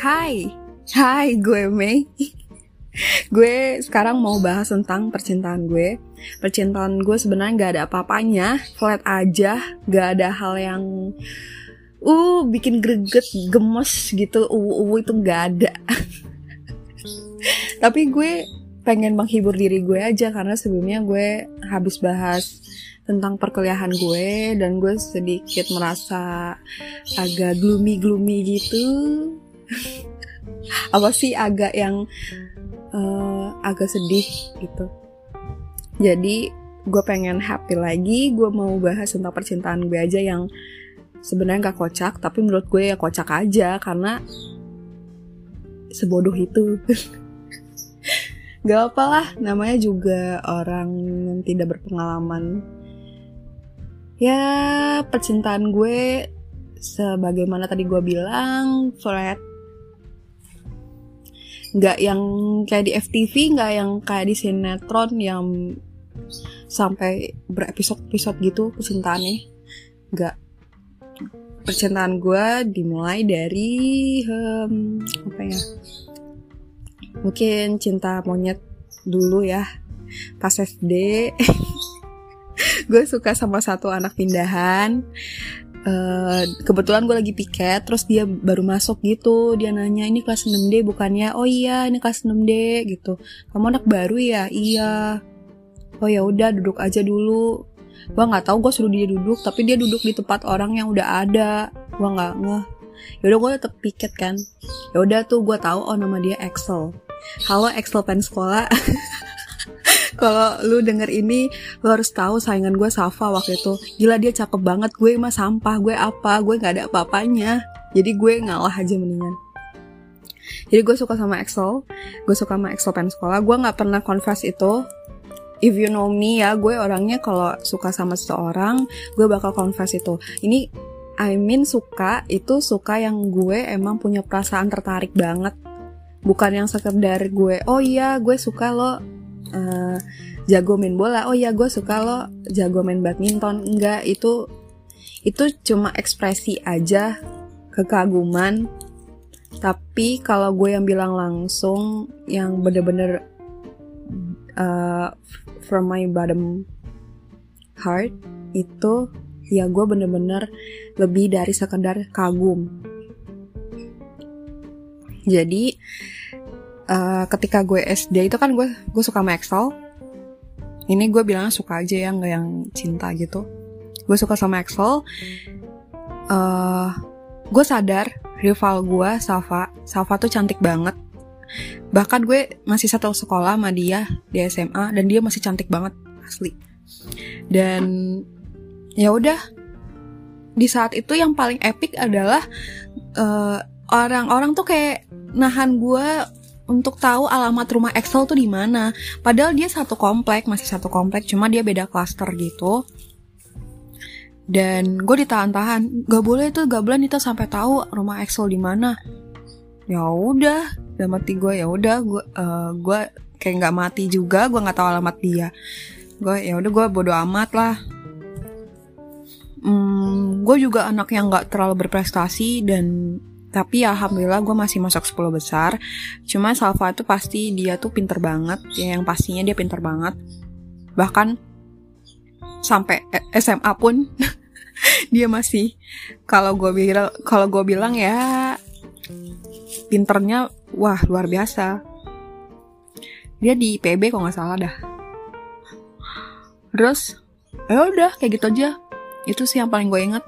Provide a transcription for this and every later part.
Hai, hai gue Mei. gue sekarang mau bahas tentang percintaan gue. Percintaan gue sebenarnya gak ada apa-apanya, flat aja, gak ada hal yang uh bikin greget, gemes gitu, uh, uh itu gak ada. Tapi gue pengen menghibur diri gue aja karena sebelumnya gue habis bahas tentang perkuliahan gue dan gue sedikit merasa agak gloomy gloomy gitu apa sih agak yang uh, agak sedih gitu. Jadi gue pengen happy lagi gue mau bahas tentang percintaan gue aja yang sebenarnya gak kocak tapi menurut gue ya kocak aja karena sebodoh itu. Gak apalah namanya juga orang yang tidak berpengalaman. Ya percintaan gue sebagaimana tadi gue bilang flat nggak yang kayak di FTV nggak yang kayak di sinetron yang sampai berepisode-episode gitu percintaannya. Nggak. Percintaan gue dimulai dari um, apa ya? Mungkin cinta monyet dulu ya. Pas SD gue suka sama satu anak pindahan Uh, kebetulan gue lagi piket terus dia baru masuk gitu. Dia nanya ini kelas 6D bukannya? Oh iya ini kelas 6D gitu. Kamu anak baru ya? Iya. Oh ya udah duduk aja dulu. Gue nggak tahu gue suruh dia duduk tapi dia duduk di tempat orang yang udah ada. Gue nggak ngeh. Yaudah gue tetep piket kan. Yaudah tuh gue tahu oh nama dia Excel halo Excel pen sekolah kalau lu denger ini lu harus tahu saingan gue Safa waktu itu. Gila dia cakep banget. Gue mah sampah gue apa gue nggak ada apa-apanya. Jadi gue ngalah aja mendingan. Jadi gue suka sama Excel gue suka sama Excel pen sekolah. Gue nggak pernah confess itu. If you know me ya gue orangnya kalau suka sama seseorang gue bakal confess itu. Ini I mean suka itu suka yang gue emang punya perasaan tertarik banget. Bukan yang sekedar gue oh iya gue suka lo uh, jago main bola. Oh ya gue suka lo jago main badminton. Enggak itu itu cuma ekspresi aja kekaguman. Tapi kalau gue yang bilang langsung yang bener-bener uh, from my bottom heart itu ya gue bener-bener lebih dari sekedar kagum. Jadi uh, ketika gue SD itu kan gue gue suka sama Excel ini gue bilangnya suka aja ya nggak yang cinta gitu. Gue suka sama Excel uh, gue sadar rival gue Safa Safa tuh cantik banget. Bahkan gue masih satu sekolah sama dia di SMA dan dia masih cantik banget asli. Dan ya udah di saat itu yang paling epic adalah uh, orang-orang tuh kayak nahan gue untuk tahu alamat rumah Excel tuh di mana. Padahal dia satu komplek, masih satu komplek, cuma dia beda klaster gitu. Dan gue ditahan-tahan, gak boleh tuh, gak boleh Nita sampai tahu rumah Excel di mana. Ya udah, udah mati gue ya udah, gue uh, gue kayak nggak mati juga, gue nggak tahu alamat dia. Gue ya udah gue bodo amat lah. Hmm, gue juga anak yang nggak terlalu berprestasi dan tapi ya alhamdulillah gue masih masuk 10 besar. Cuma Salva itu pasti dia tuh pinter banget. Ya yang pastinya dia pinter banget. Bahkan sampai SMA pun dia masih kalau gue bilang kalau gue bilang ya pinternya wah luar biasa. Dia di PB kok nggak salah dah. Terus ya udah kayak gitu aja. Itu sih yang paling gue inget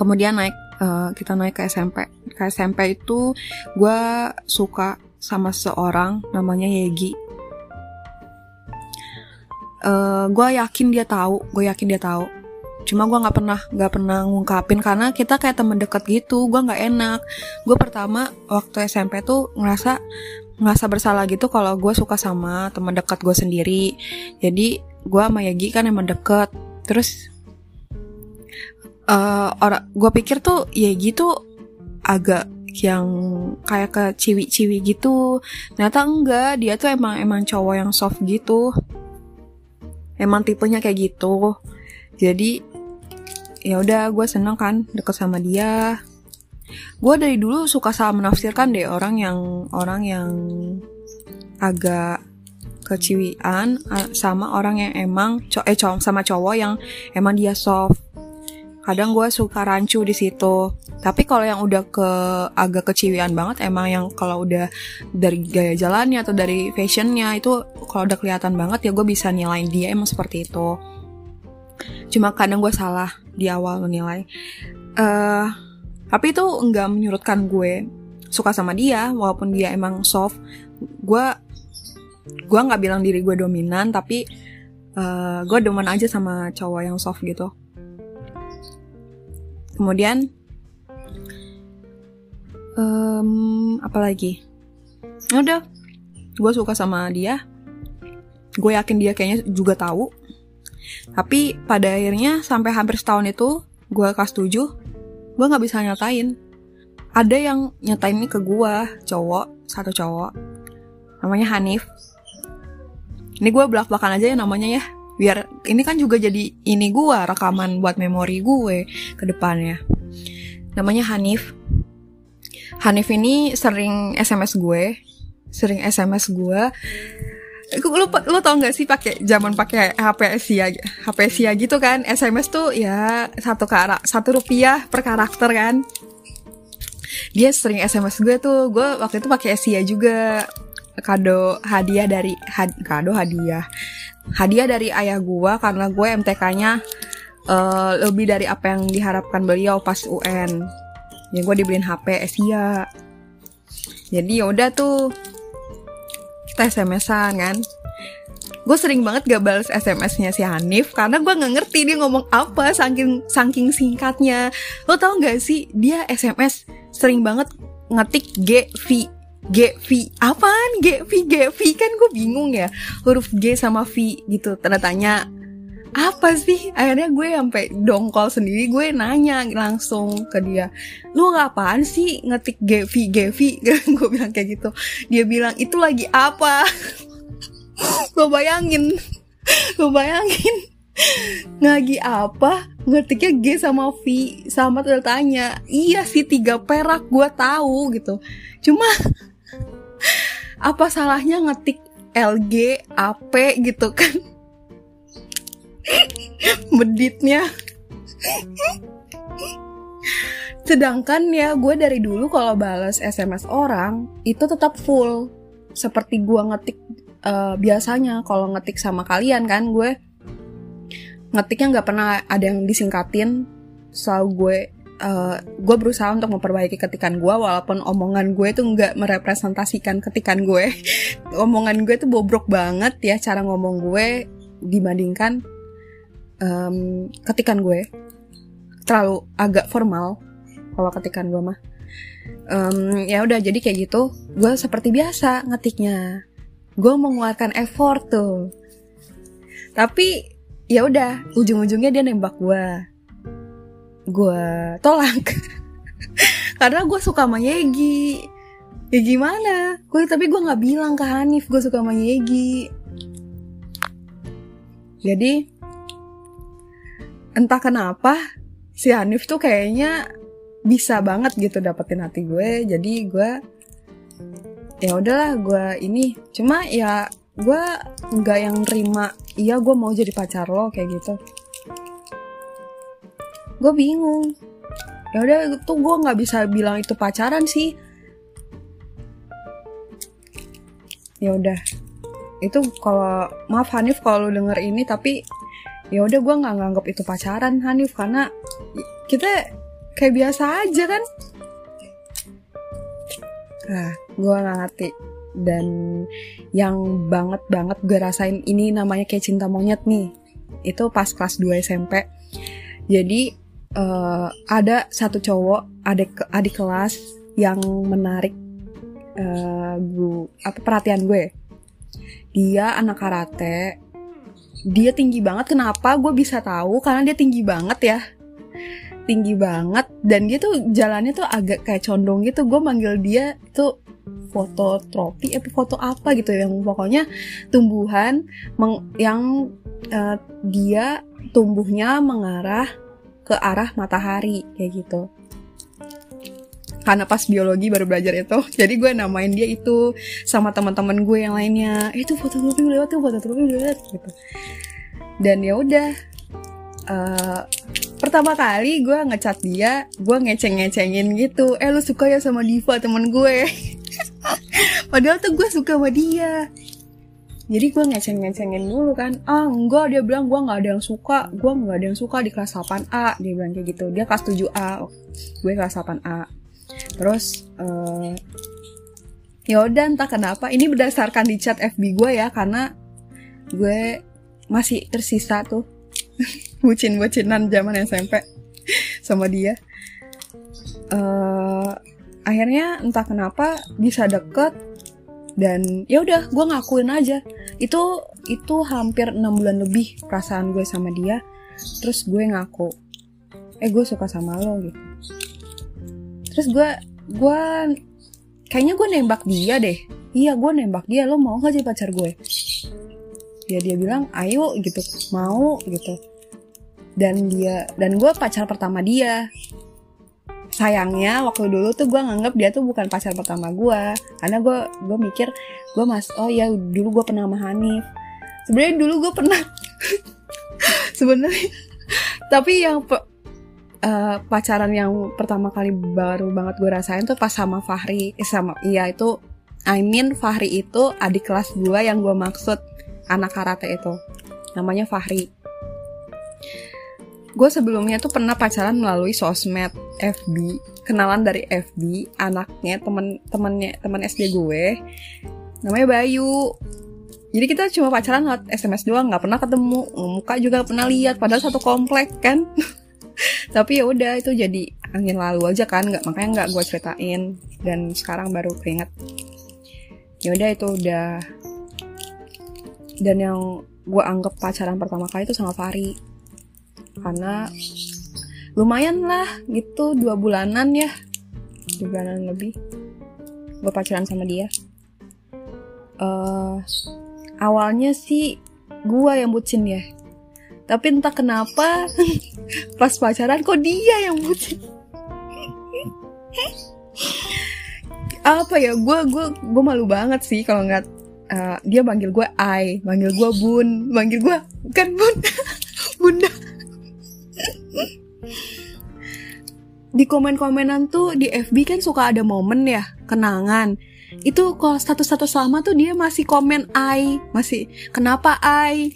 kemudian naik uh, kita naik ke SMP ke SMP itu gue suka sama seorang namanya Yegi. Uh, gue yakin dia tahu gue yakin dia tahu. Cuma gue nggak pernah nggak pernah ngungkapin karena kita kayak temen deket gitu gue nggak enak. Gue pertama waktu SMP tuh ngerasa ngerasa bersalah gitu kalau gue suka sama teman dekat gue sendiri. Jadi gue sama Yagi kan emang deket. Terus uh, orang gue pikir tuh ya gitu agak yang kayak ke ciwi-ciwi gitu. Ternyata enggak dia tuh emang emang cowok yang soft gitu. Emang tipenya kayak gitu. Jadi ya udah gue seneng kan deket sama dia. Gue dari dulu suka salah menafsirkan deh orang yang orang yang agak keciwian sama orang yang emang co eh sama cowok yang emang dia soft kadang gue suka rancu di situ. Tapi kalau yang udah ke agak keciwian banget emang yang kalau udah dari gaya jalannya atau dari fashionnya itu kalau udah kelihatan banget ya gue bisa nilai dia emang seperti itu. Cuma kadang gue salah di awal menilai. Uh, tapi itu nggak menyurutkan gue. Suka sama dia walaupun dia emang soft. Gue gue nggak bilang diri gue dominan tapi uh, gue demen aja sama cowok yang soft gitu kemudian um, apa lagi? Ya udah gue suka sama dia. Gue yakin dia kayaknya juga tahu. Tapi pada akhirnya sampai hampir setahun itu gue kelas 7 gue nggak bisa nyatain. Ada yang nyatain ini ke gue cowok satu cowok. Namanya Hanif. Ini gue belak belakan aja ya namanya ya biar ini kan juga jadi ini gue rekaman buat memori gue ke depannya. Namanya Hanif. Hanif ini sering SMS gue. Sering SMS gue lu lu tau gak sih pakai zaman pakai HP Asia HP Asia gitu kan? SMS tuh ya satu karak satu rupiah per karakter kan? Dia sering SMS gue tuh. Gue waktu itu pakai Asia juga. Kado hadiah dari had, kado hadiah hadiah dari ayah gue karena gue MTK-nya uh, eh, lebih dari apa yang diharapkan beliau pas UN ya gue dibeliin HP Asia jadi yaudah tuh kita SMS-an kan. Gue sering banget gak balas SMS-nya si Hanif karena gue nggak ngerti dia ngomong apa saking saking singkatnya. Lo tau gak sih dia SMS sering banget ngetik G G V apaan G V? G V kan gue bingung ya. Huruf G sama V gitu tanda tanya. Apa sih? Akhirnya gue sampai dongkol sendiri gue nanya langsung ke dia. Lu apaan sih ngetik G V G V? Gue bilang kayak gitu. Dia bilang itu lagi apa? Gue bayangin. Gue bayangin. Ngagi apa ngetiknya G sama V sama tanya. Iya sih tiga perak gue tahu gitu. Cuma apa salahnya ngetik LG AP gitu kan? Meditnya sedangkan ya gue dari dulu kalau balas SMS orang itu tetap full. Seperti gue ngetik uh, biasanya kalau ngetik sama kalian kan gue ngetiknya nggak pernah ada yang disingkatin. Selalu gue uh, gue berusaha untuk memperbaiki ketikan gue walaupun omongan gue tuh nggak merepresentasikan ketikan gue omongan gue tuh bobrok banget ya cara ngomong gue dibandingkan um, ketikan gue terlalu agak formal kalau ketikan gue mah. Um, ya udah jadi kayak gitu gue seperti biasa ngetiknya. Gue mengeluarkan effort tuh. Tapi ya udah ujung-ujungnya dia nembak gue gue tolak. Karena gue suka sama Yegi. Ya gimana? Gue tapi gue nggak bilang ke Hanif gue suka sama Yegi. Jadi entah kenapa si Hanif tuh kayaknya bisa banget gitu dapetin hati gue. Jadi gue ya udahlah gue ini. Cuma ya gue nggak yang terima iya gue mau jadi pacar lo kayak gitu gue bingung ya udah itu gue nggak bisa bilang itu pacaran sih ya udah itu kalau maaf Hanif kalau denger ini tapi ya udah gue nggak nganggap itu pacaran Hanif karena kita kayak biasa aja kan Nah, gue gak ngerti. Dan yang banget banget gue rasain ini namanya kayak cinta monyet nih. Itu pas kelas 2 SMP. Jadi uh, ada satu cowok adik adik kelas yang menarik uh, gue apa perhatian gue. Dia anak karate. Dia tinggi banget. Kenapa gue bisa tahu? Karena dia tinggi banget ya tinggi banget dan dia tuh jalannya tuh agak kayak condong gitu gue manggil dia tuh foto tropi eh foto apa gitu yang pokoknya tumbuhan yang uh, dia tumbuhnya mengarah ke arah matahari kayak gitu. Karena pas biologi baru belajar itu jadi gue namain dia itu sama teman-teman gue yang lainnya. "Eh, itu fotografi lewat tuh fotografi lewat gitu. Dan ya udah uh, pertama kali gue ngecat dia gue ngeceng-ngecengin gitu. Eh lu suka ya sama Diva temen gue? Padahal tuh gue suka sama dia jadi gue ngeceng-ngecengin dulu kan ah enggak dia bilang gue nggak ada yang suka gue nggak ada yang suka di kelas 8A dia bilang kayak gitu. Dia kelas 7A gue kelas 8A terus uh, ya udah entah kenapa. Ini berdasarkan di chat FB gue ya karena gue masih tersisa tuh bucin-bucinan zaman SMP sama dia. Uh, akhirnya entah kenapa bisa deket dan ya udah gue ngakuin aja itu itu hampir enam bulan lebih perasaan gue sama dia. Terus gue ngaku eh gue suka sama lo gitu. Terus gue gue kayaknya gue nembak dia deh. Iya gue nembak dia. Lo mau gak jadi pacar gue? Ya dia bilang ayo gitu. Mau gitu. Dan dia dan gue pacar pertama dia sayangnya waktu dulu tuh gue nganggap dia tuh bukan pacar pertama gue karena gue gue mikir gue mas oh ya dulu gue pernah sama Hanif. Sebenarnya dulu gue pernah. Sebenarnya tapi yang uh, pacaran yang pertama kali baru banget gue rasain tuh pas sama Fahri. Eh, sama iya itu I mean Fahri itu adik kelas gue yang gue maksud anak karate itu. Namanya Fahri gue sebelumnya tuh pernah pacaran melalui sosmed FB kenalan dari FB anaknya temen temennya teman SD gue. Namanya Bayu. Jadi kita cuma pacaran lewat SMS doang nggak pernah ketemu. Muka juga pernah lihat padahal satu komplek kan? Tapi ya udah itu jadi angin lalu aja kan nggak makanya nggak gue ceritain. Dan sekarang baru keinget. Ya udah itu udah. Dan yang gue anggap pacaran pertama kali itu sama Fari karena lumayan lah gitu dua bulanan ya. Dua bulanan lebih. Gue pacaran sama dia. Uh, awalnya sih gue yang bucin ya. Tapi entah kenapa pas pacaran kok dia yang bucin. Apa ya gue gue gue malu banget sih kalau nggak uh, dia manggil gue I, manggil gue Bun, manggil gue kan Bun, Bunda. Di komen-komenan tuh di FB kan suka ada momen ya, kenangan. Itu kalau status-status lama tuh dia masih komen I, masih kenapa I?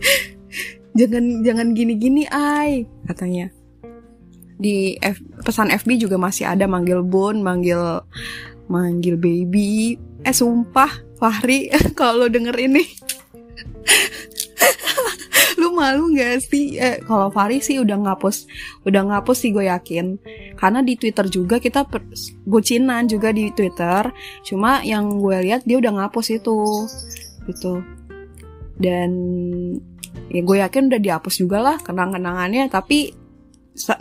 jangan jangan gini-gini I, katanya. Di F, pesan FB juga masih ada manggil Bun, manggil manggil baby. Eh sumpah, Fahri kalau denger ini malu gak sih? Eh, kalau Fahri sih udah ngapus udah ngapus sih gue yakin. Karena di Twitter juga kita bucinan juga di Twitter. Cuma yang gue lihat dia udah ngapus itu. Gitu. Dan ya gue yakin udah dihapus juga lah kenang-kenangannya. Tapi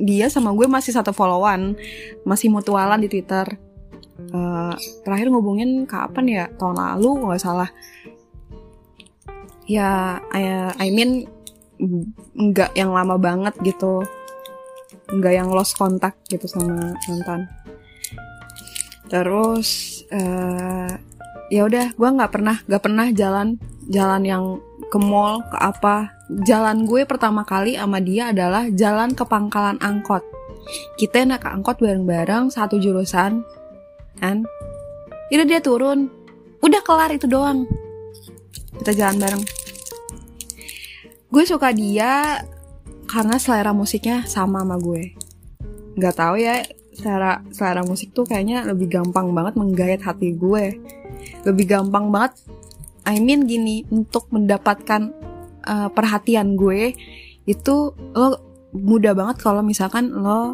dia sama gue masih satu followan. Masih mutualan di Twitter. Uh, terakhir ngubungin kapan ya? Tahun lalu nggak salah. Ya I, I mean nggak yang lama banget gitu. Nggak yang lost kontak gitu sama mantan. Terus uh, ya udah gue nggak pernah nggak pernah jalan jalan yang ke mall ke apa. Jalan gue pertama kali sama dia adalah jalan ke pangkalan angkot. Kita naik angkot bareng-bareng satu jurusan kan? Itu dia turun. Udah kelar itu doang. Kita jalan bareng gue suka dia karena selera musiknya sama sama gue. Nggak tahu ya selera selera musik tuh kayaknya lebih gampang banget menggayat hati gue. Lebih gampang banget I mean gini untuk mendapatkan uh, perhatian gue itu lo mudah banget kalau misalkan lo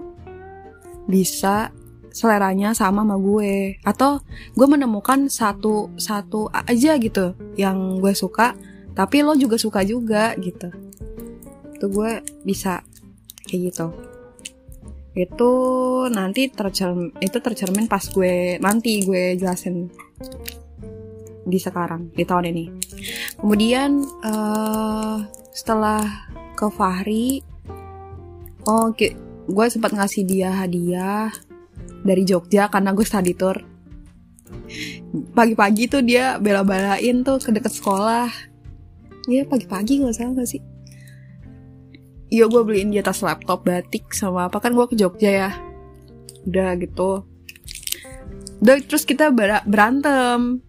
bisa seleranya sama sama gue. Atau gue menemukan satu satu aja gitu yang gue suka tapi lo juga suka juga gitu. Itu gue bisa kayak gitu. Itu nanti tercermin itu tercermin pas gue nanti gue jelasin di sekarang di tahun ini. Kemudian uh, setelah ke Fahri oh gue sempat ngasih dia hadiah dari Jogja karena gue study tour. Pagi-pagi tuh dia bela-belain tuh ke deket sekolah ya pagi-pagi gak salah gak sih? Iya gue beliin dia tas laptop batik sama apa kan gue ke Jogja ya. Udah gitu. Udah terus kita berantem.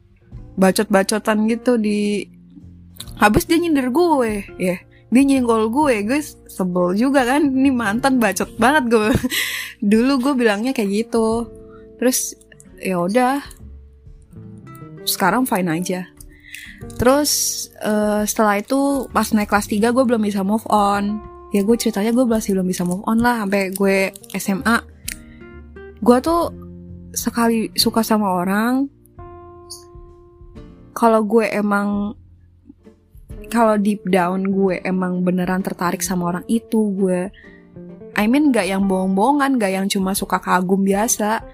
Bacot-bacotan gitu di habis dia nyindir gue. Ya dia nyenggol gue. Gue sebel juga kan ini mantan bacot banget gue. Dulu gue bilangnya kayak gitu. Terus ya udah. Sekarang fine aja terus uh, setelah itu pas naik kelas 3 gue belum bisa move on. Ya gue ceritanya gue masih belum bisa move on lah sampai gue SMA gue tuh sekali suka sama orang. Kalau gue emang kalau deep down gue emang beneran tertarik sama orang itu gue I mean gak yang bohong-bohongan gak yang cuma suka kagum biasa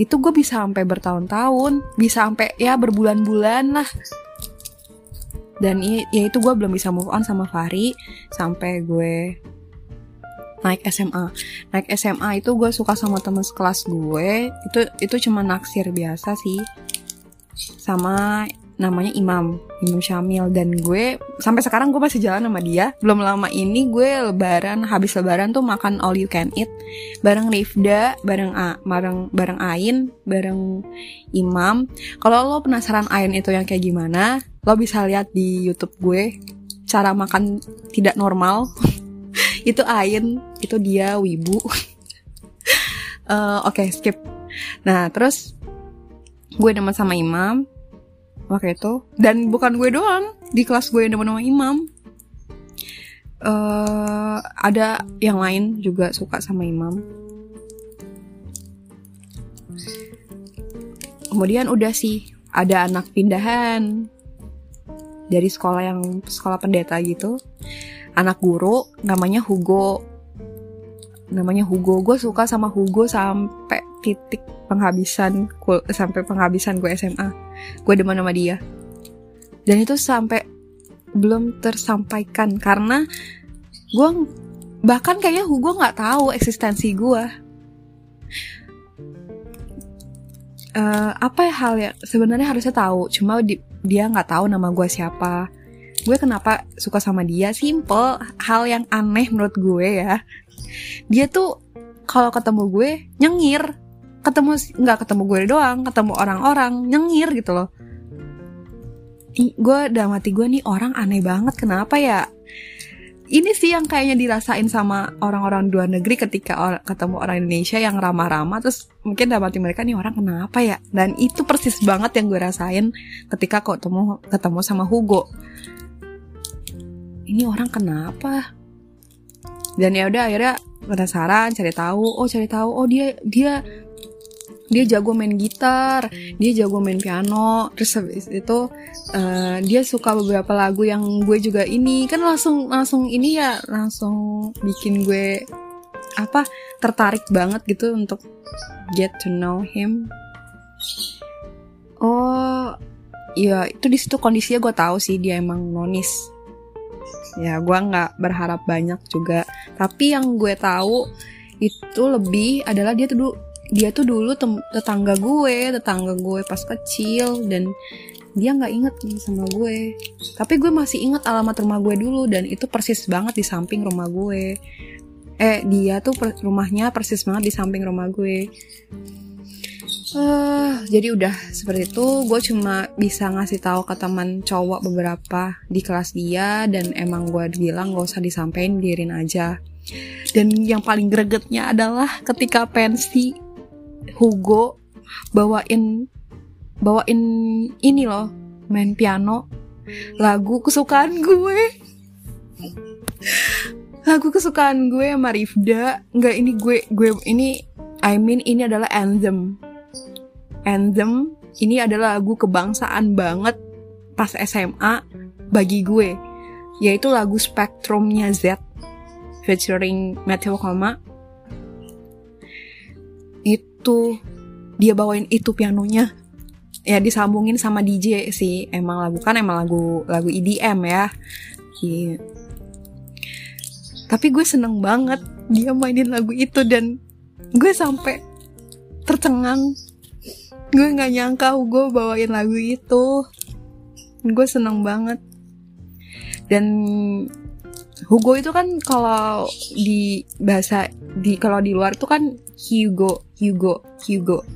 itu gue bisa sampai bertahun-tahun bisa sampai ya berbulan-bulan lah. Dan ya itu gue belum bisa move on sama Fari sampai gue naik SMA naik SMA itu gue suka sama temen sekelas gue. Itu itu cuma naksir biasa sih. Sama namanya Imam Imam Syamil. Dan gue sampai sekarang gue masih jalan sama dia. Belum lama ini gue lebaran habis lebaran tuh makan all you can eat. Bareng Rifda bareng A bareng bareng Ain bareng Imam. Kalau lo penasaran Ain itu yang kayak gimana lo bisa lihat di YouTube gue cara makan tidak normal. Itu Ain itu dia wibu. Uh, oke okay, skip. Nah terus gue demen sama Imam waktu itu. Dan bukan gue doang. Di kelas gue yang nama Imam. Uh, ada yang lain juga suka sama Imam. Kemudian udah sih ada anak pindahan dari sekolah yang sekolah pendeta gitu. Anak guru namanya Hugo. Namanya Hugo. Gue suka sama Hugo sampai titik penghabisan sampai penghabisan gue SMA gue demen sama dia. Dan itu sampai belum tersampaikan karena gue bahkan kayaknya gue nggak tahu eksistensi gue uh, apa hal yang sebenarnya harusnya tahu cuma di, dia nggak tahu nama gue siapa. Gue kenapa suka sama dia? Simple hal yang aneh menurut gue ya. Dia tuh kalau ketemu gue nyengir ketemu nggak ketemu gue doang ketemu orang-orang nyengir gitu loh. Gue udah mati gue nih orang aneh banget kenapa ya? Ini sih yang kayaknya dirasain sama orang-orang luar negeri ketika or ketemu orang Indonesia yang ramah-ramah terus mungkin dalam hati mereka nih orang kenapa ya? Dan itu persis banget yang gue rasain ketika ketemu ketemu sama Hugo. Ini orang kenapa? Dan ya udah akhirnya penasaran cari tahu oh cari tahu. Oh dia dia dia jago main gitar, dia jago main piano, terus habis itu uh, dia suka beberapa lagu yang gue juga ini kan langsung langsung ini ya langsung bikin gue apa tertarik banget gitu untuk get to know him. Oh, ya itu di situ kondisinya gue tahu sih dia emang nonis. Ya gue nggak berharap banyak juga, tapi yang gue tahu itu lebih adalah dia tuh dia tuh dulu tetangga gue tetangga gue pas kecil dan dia nggak inget sama gue. Tapi gue masih inget alamat rumah gue dulu dan itu persis banget di samping rumah gue. Eh dia tuh per rumahnya persis banget di samping rumah gue. Uh, jadi udah seperti itu gue cuma bisa ngasih tahu ke teman cowok beberapa di kelas dia dan emang gue bilang gak usah disampaikan biarin aja. Dan yang paling gregetnya adalah ketika pensi Hugo bawain bawain ini loh main piano. Lagu kesukaan gue. Lagu kesukaan gue sama Rifda. Nggak ini gue gue ini I mean ini adalah anthem. Anthem ini adalah lagu kebangsaan banget pas SMA bagi gue. Yaitu lagu Spektrumnya Z featuring Matthew Koma itu dia bawain itu pianonya. Ya disambungin sama DJ sih. Emang lagu kan emang lagu lagu EDM ya. Yeah. tapi gue seneng banget dia mainin lagu itu dan gue sampai tercengang. Gue nggak nyangka Hugo bawain lagu itu. Gue seneng banget. Dan Hugo itu kan kalau di bahasa di kalau di luar itu kan Hugo Hugo Hugo.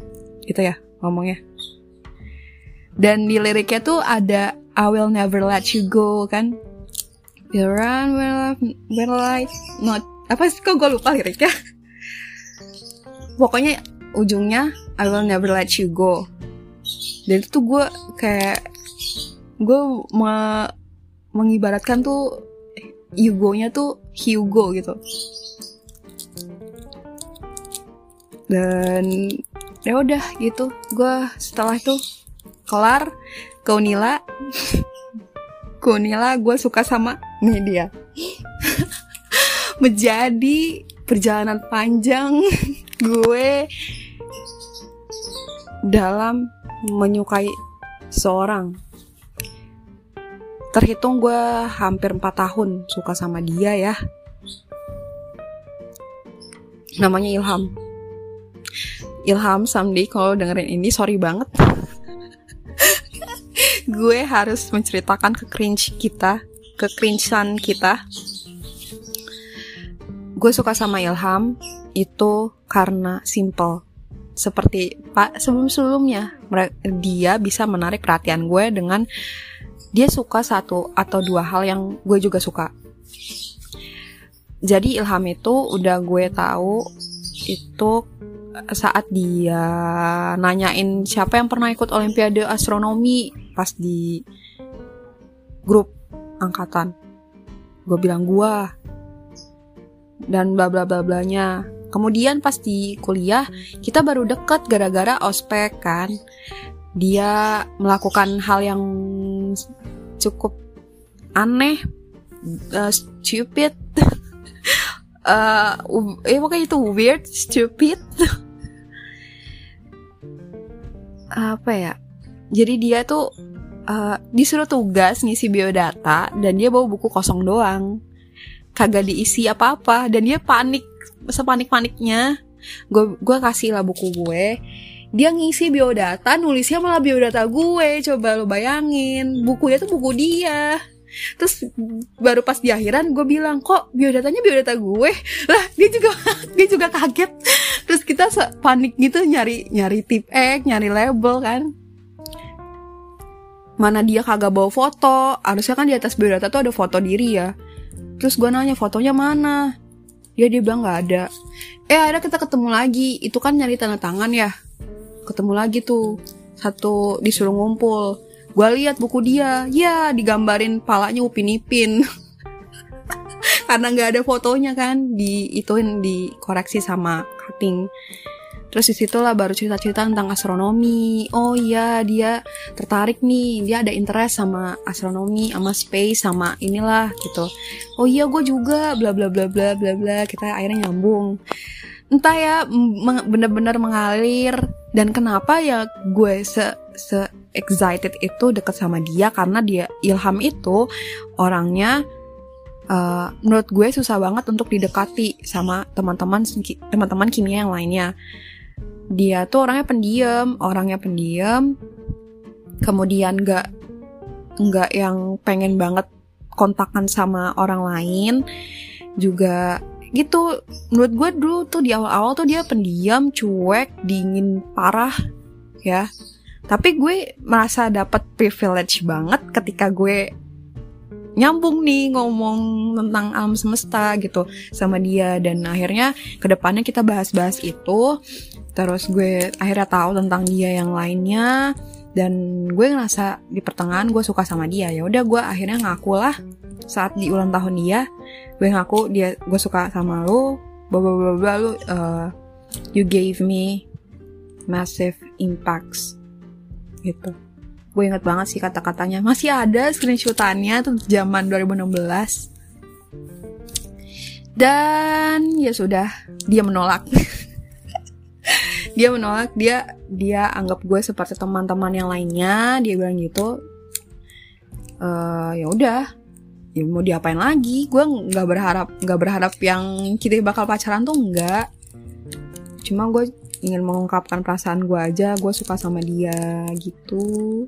Gitu ya ngomongnya. Dan di liriknya tuh ada I will never let you go kan? You run when life not apa sih? Kok gue lupa liriknya? Pokoknya ujungnya I will never let you go. Dan itu gue kayak gue me mengibaratkan tuh Hugo-nya tuh Hugo gitu dan ya udah gitu. Gue setelah itu kelar ke Unila. Ke Unila gue suka sama media. Menjadi perjalanan panjang gue dalam menyukai seorang. Terhitung gue hampir 4 tahun suka sama dia ya. Namanya Ilham Ilham someday kalau dengerin ini sorry banget. Gue harus menceritakan ke cringe kita ke cringean kita. Gue suka sama Ilham itu karena simple. Seperti pak sebelum sebelumnya dia bisa menarik perhatian gue dengan dia suka satu atau dua hal yang gue juga suka. Jadi Ilham itu udah gue tahu itu saat dia nanyain siapa yang pernah ikut Olimpiade Astronomi pas di grup angkatan. Gue bilang gue dan bla bla bla blanya. Kemudian pas di kuliah kita baru deket gara-gara ospek kan. Dia melakukan hal yang cukup aneh, uh, stupid, uh, pokoknya itu weird, stupid. apa ya? Jadi dia tuh uh, disuruh tugas ngisi biodata dan dia bawa buku kosong doang. Kagak diisi apa-apa dan dia panik sepanik paniknya gue gue kasih lah buku gue. Dia ngisi biodata nulisnya malah biodata gue. Coba lo bayangin bukunya tuh buku dia terus baru pas di akhiran gue bilang kok biodatanya biodata gue? Lah dia juga dia juga kaget. Terus kita panik gitu nyari nyari tip X nyari label kan. Mana dia kagak bawa foto. Harusnya kan di atas biodata tuh ada foto diri ya. Terus gue nanya fotonya mana? Dia dia bilang nggak ada. Eh ada kita ketemu lagi. Itu kan nyari tanda tangan ya. Ketemu lagi tuh. Satu disuruh ngumpul gue lihat buku dia. Ya digambarin palanya upin ipin karena nggak ada fotonya kan di ituin dikoreksi sama cutting. Terus di situlah baru cerita-cerita tentang astronomi. Oh iya dia tertarik nih. Dia ada interest sama astronomi sama space sama inilah gitu. Oh iya gue juga bla bla bla bla bla bla. Kita akhirnya nyambung. Entah ya bener-bener mengalir. Dan kenapa ya gue se se excited itu deket sama dia karena dia Ilham itu orangnya uh, menurut gue susah banget untuk didekati sama teman-teman teman-teman kimia yang lainnya. Dia tuh orangnya pendiam, orangnya pendiam. Kemudian gak nggak yang pengen banget kontakan sama orang lain. Juga gitu. Menurut gue dulu tuh di awal-awal tuh dia pendiam, cuek, dingin parah ya tapi gue merasa dapat privilege banget ketika gue nyambung nih ngomong tentang alam semesta gitu sama dia. Dan akhirnya ke depannya kita bahas-bahas itu. Terus gue akhirnya tahu tentang dia yang lainnya. Dan gue ngerasa di pertengahan gue suka sama dia. Ya udah gue akhirnya ngaku lah saat di ulang tahun dia. Gue ngaku dia gue suka sama bla bla bla bla lu uh, you gave me massive impacts gitu. Gue inget banget sih kata-katanya. Masih ada screenshotannya tuh zaman 2016 dan ya sudah dia menolak. Dia menolak dia dia anggap gue seperti teman-teman yang lainnya. Dia bilang gitu. E, ya udah. Ya mau diapain lagi? Gue nggak berharap nggak berharap yang kita bakal pacaran tuh enggak cuma gue ingin mengungkapkan perasaan gue aja gue suka sama dia gitu.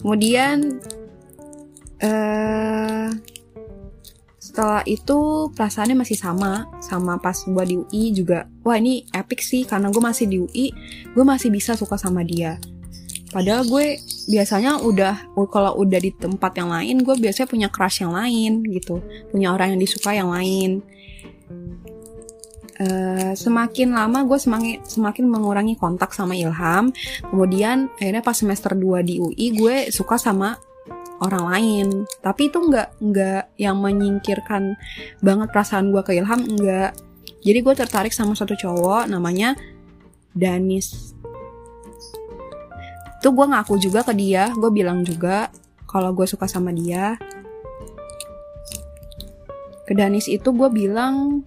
Kemudian uh, setelah itu perasaannya masih sama sama pas gue di UI juga. Wah ini epic sih karena gue masih di UI gue masih bisa suka sama dia. Padahal gue biasanya udah kalau udah di tempat yang lain gue biasanya punya crush yang lain gitu. Punya orang yang disuka yang lain Uh, semakin lama gue semakin semakin mengurangi kontak sama Ilham. Kemudian akhirnya pas semester 2 di UI gue suka sama orang lain. Tapi itu nggak nggak yang menyingkirkan banget perasaan gue ke Ilham nggak. Jadi gue tertarik sama satu cowok namanya Danis. Itu gue ngaku juga ke dia, gue bilang juga kalau gue suka sama dia. Ke Danis itu gue bilang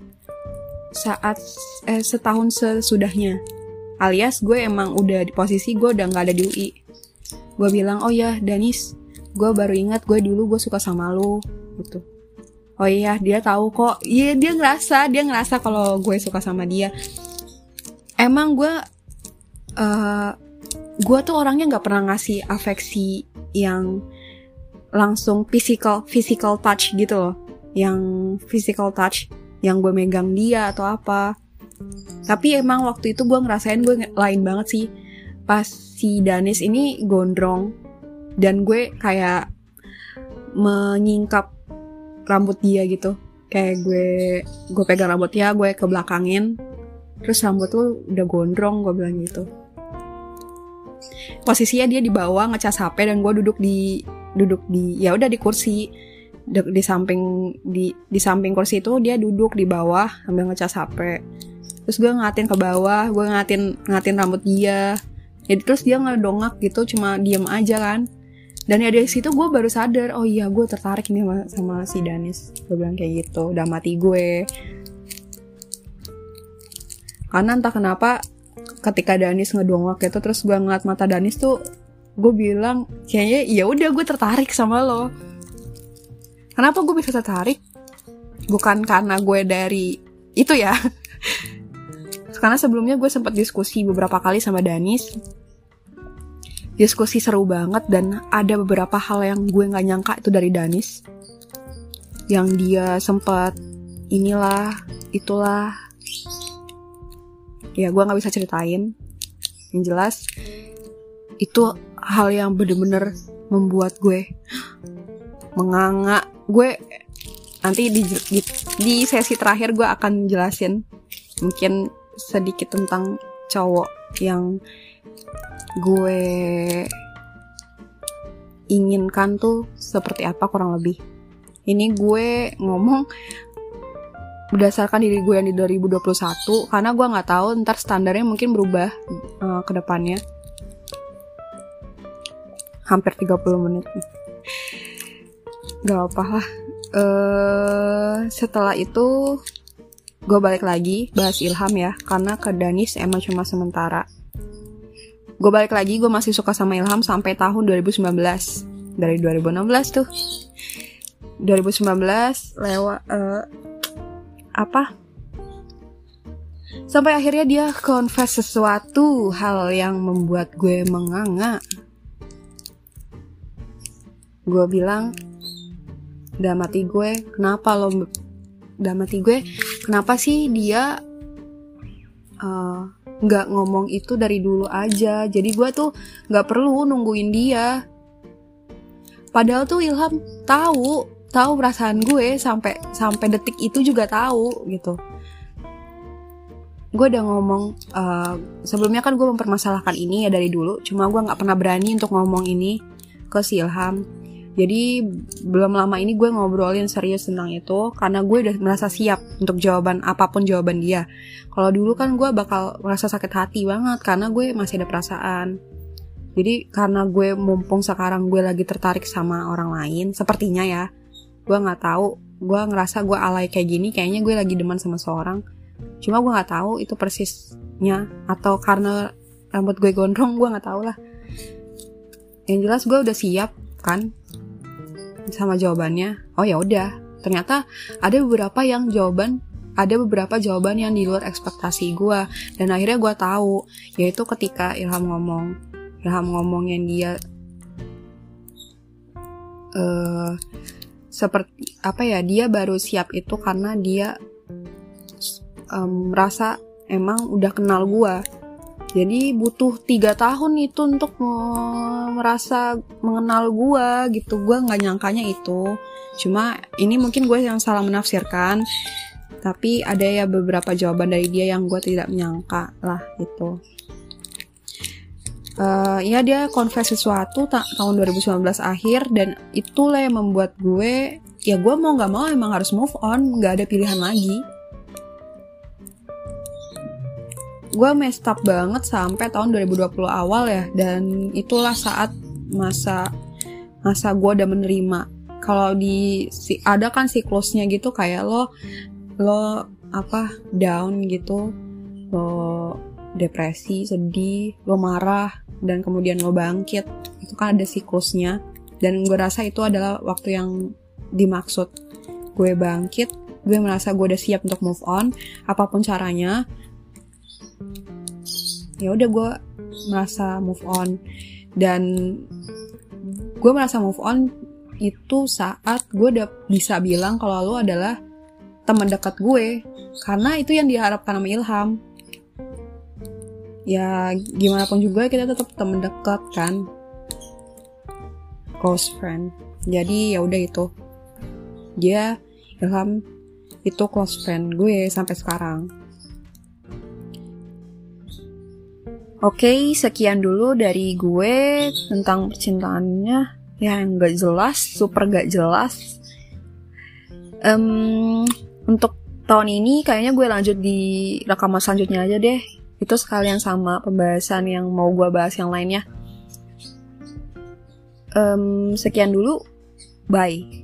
saat eh, setahun sesudahnya. Alias gue emang udah di posisi gue udah nggak ada di UI gue bilang oh ya Danis gue baru ingat gue dulu gue suka sama lo gitu. Oh iya dia tahu kok. Iya dia ngerasa dia ngerasa kalau gue suka sama dia. Emang gue uh, gue tuh orangnya nggak pernah ngasih afeksi yang langsung physical physical touch gitu loh. Yang physical touch yang gue megang dia atau apa. Tapi emang waktu itu gue ngerasain gue lain banget sih. Pas si Danis ini gondrong dan gue kayak menyingkap rambut dia gitu. Kayak gue gue pegang rambutnya gue ke belakangin terus rambut tuh udah gondrong gue bilang gitu. Posisinya dia di bawah ngecas HP dan gue duduk di duduk di ya udah di kursi di, di samping di di samping kursi itu dia duduk di bawah sambil ngecas HP terus gue ngatin ke bawah gue ngatin ngatin rambut dia. Jadi terus dia ngedongak gitu cuma diem aja kan. Dan ya dari situ gue baru sadar oh iya gue tertarik nih sama, sama si Danis. Gue bilang kayak gitu udah mati gue. Karena entah kenapa ketika Danis ngedongak gitu terus gue ngeliat mata Danis tuh gue bilang kayaknya ya udah gue tertarik sama lo Kenapa gue bisa tertarik? Bukan karena gue dari itu ya. Karena sebelumnya gue sempat diskusi beberapa kali sama Danis. Diskusi seru banget dan ada beberapa hal yang gue nggak nyangka itu dari Danis. Yang dia sempat inilah, itulah. Ya gue nggak bisa ceritain. Yang jelas itu hal yang bener-bener membuat gue menganga gue nanti di, di, di sesi terakhir gue akan jelasin mungkin sedikit tentang cowok yang gue inginkan tuh seperti apa kurang lebih. Ini gue ngomong berdasarkan diri gue yang di 2021 karena gue nggak tahu ntar standarnya mungkin berubah uh, ke depannya. Hampir 30 menit gak apa lah. Uh, setelah itu gue balik lagi bahas Ilham ya. Karena ke Danis emang cuma sementara. Gue balik lagi gue masih suka sama Ilham sampai tahun 2019 dari 2016 tuh. 2019 lewat uh, apa? Sampai akhirnya dia confess sesuatu hal yang membuat gue menganga. Gue bilang dalam hati gue. Kenapa lo dalam hati gue. Kenapa sih dia eh, nggak uh, ngomong itu dari dulu aja? Jadi gue tuh nggak perlu nungguin dia. Padahal tuh Ilham tahu tahu perasaan gue sampai sampai detik itu juga tahu gitu. Gue udah ngomong uh, sebelumnya kan gue mempermasalahkan ini ya dari dulu. Cuma gue nggak pernah berani untuk ngomong ini ke si Ilham jadi belum lama ini gue ngobrolin serius tentang itu karena gue udah merasa siap untuk jawaban apa pun jawaban dia. Kalau dulu kan gue bakal merasa sakit hati banget karena gue masih ada perasaan. Jadi karena gue mumpung sekarang gue lagi tertarik sama orang lain, sepertinya ya, gue nggak tahu, gue ngerasa gue alay kayak gini, kayaknya gue lagi demen sama seorang. Cuma gue nggak tahu itu persisnya atau karena rambut gue gondrong, gue nggak tahu lah. Yang jelas gue udah siap kan sama jawabannya. Oh ya udah. Ternyata ada beberapa yang jawaban ada beberapa jawaban yang di luar ekspektasi gue dan akhirnya gue tahu yaitu ketika Ilham ngomong Ilham ngomong yang dia uh, seperti apa ya dia baru siap itu karena dia um, merasa emang udah kenal gue jadi butuh tiga tahun itu untuk merasa mengenal gue gitu. Gue nggak nyangkanya itu. Cuma ini mungkin gue yang salah menafsirkan. Tapi ada ya beberapa jawaban dari dia yang gue tidak menyangka lah gitu. Uh, ya dia confess sesuatu ta tahun 2019 akhir dan itulah yang membuat gue ya gue mau nggak mau emang harus move on nggak ada pilihan lagi gue messed up banget sampai tahun 2020 awal ya. Dan itulah saat masa masa gue udah menerima. Kalau di si ada kan siklusnya gitu kayak lo lo apa down gitu. Lo depresi sedih lo marah dan kemudian lo bangkit. Itu kan ada siklusnya. Dan gue rasa itu adalah waktu yang dimaksud. Gue bangkit gue merasa gue udah siap untuk move on. Apa pun caranya ya udah gue merasa move on. Dan gue merasa move on itu saat gue udah bisa bilang kalau lo adalah teman dekat gue. Karena itu yang diharapkan sama Ilham. Ya gimana pun juga kita tetap teman dekat kan. Close friend. Jadi ya udah itu. Dia Ilham itu close friend gue sampai sekarang Oke, sekian dulu dari gue tentang percintaannya yang gak jelas, super gak jelas. Um, untuk tahun ini kayaknya gue lanjut di rekaman selanjutnya aja deh. Itu sekalian sama pembahasan yang mau gue bahas yang lainnya. Um, sekian dulu, bye.